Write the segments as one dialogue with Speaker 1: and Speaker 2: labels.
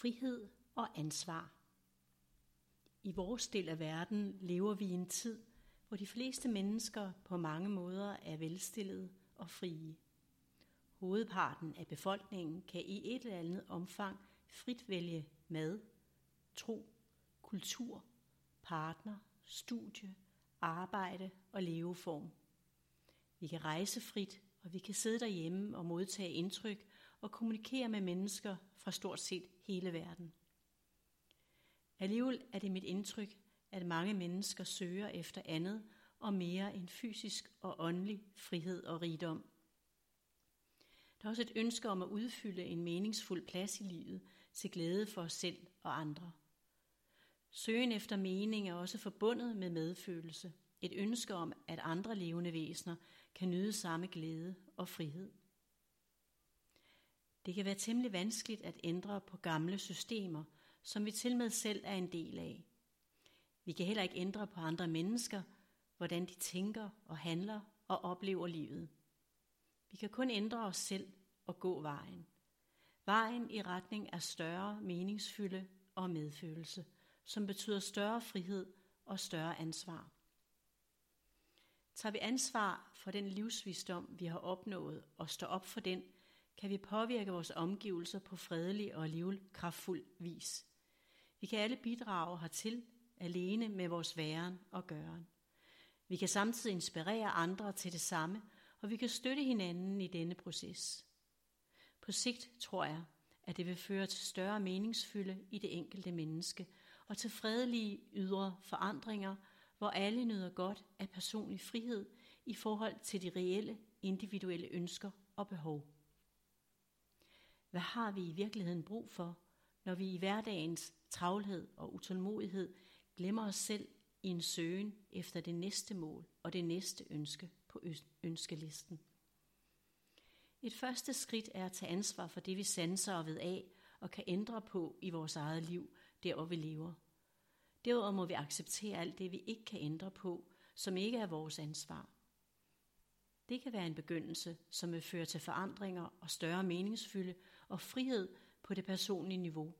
Speaker 1: Frihed og ansvar. I vores del af verden lever vi i en tid, hvor de fleste mennesker på mange måder er velstillede og frie. Hovedparten af befolkningen kan i et eller andet omfang frit vælge mad, tro, kultur, partner, studie, arbejde og leveform. Vi kan rejse frit, og vi kan sidde derhjemme og modtage indtryk og kommunikere med mennesker fra stort set hele verden. Alligevel er det mit indtryk, at mange mennesker søger efter andet og mere end fysisk og åndelig frihed og rigdom. Der er også et ønske om at udfylde en meningsfuld plads i livet til glæde for os selv og andre. Søgen efter mening er også forbundet med medfølelse, et ønske om, at andre levende væsener kan nyde samme glæde og frihed. Det kan være temmelig vanskeligt at ændre på gamle systemer, som vi til med selv er en del af. Vi kan heller ikke ændre på andre mennesker, hvordan de tænker og handler og oplever livet. Vi kan kun ændre os selv og gå vejen. Vejen i retning af større meningsfylde og medfølelse, som betyder større frihed og større ansvar. Tager vi ansvar for den livsvisdom, vi har opnået, og står op for den, kan vi påvirke vores omgivelser på fredelig og livkraftfuld vis. Vi kan alle bidrage hertil alene med vores væren og gøren. Vi kan samtidig inspirere andre til det samme, og vi kan støtte hinanden i denne proces. På sigt tror jeg, at det vil føre til større meningsfylde i det enkelte menneske og til fredelige ydre forandringer, hvor alle nyder godt af personlig frihed i forhold til de reelle individuelle ønsker og behov. Hvad har vi i virkeligheden brug for, når vi i hverdagens travlhed og utålmodighed glemmer os selv i en søgen efter det næste mål og det næste ønske på ønskelisten? Et første skridt er at tage ansvar for det, vi sanser og ved af og kan ændre på i vores eget liv, der hvor vi lever. Derudover må vi acceptere alt det, vi ikke kan ændre på, som ikke er vores ansvar. Det kan være en begyndelse, som vil føre til forandringer og større meningsfylde og frihed på det personlige niveau,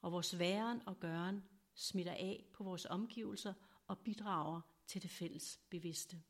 Speaker 1: og vores væren og gøren smitter af på vores omgivelser og bidrager til det fælles bevidste.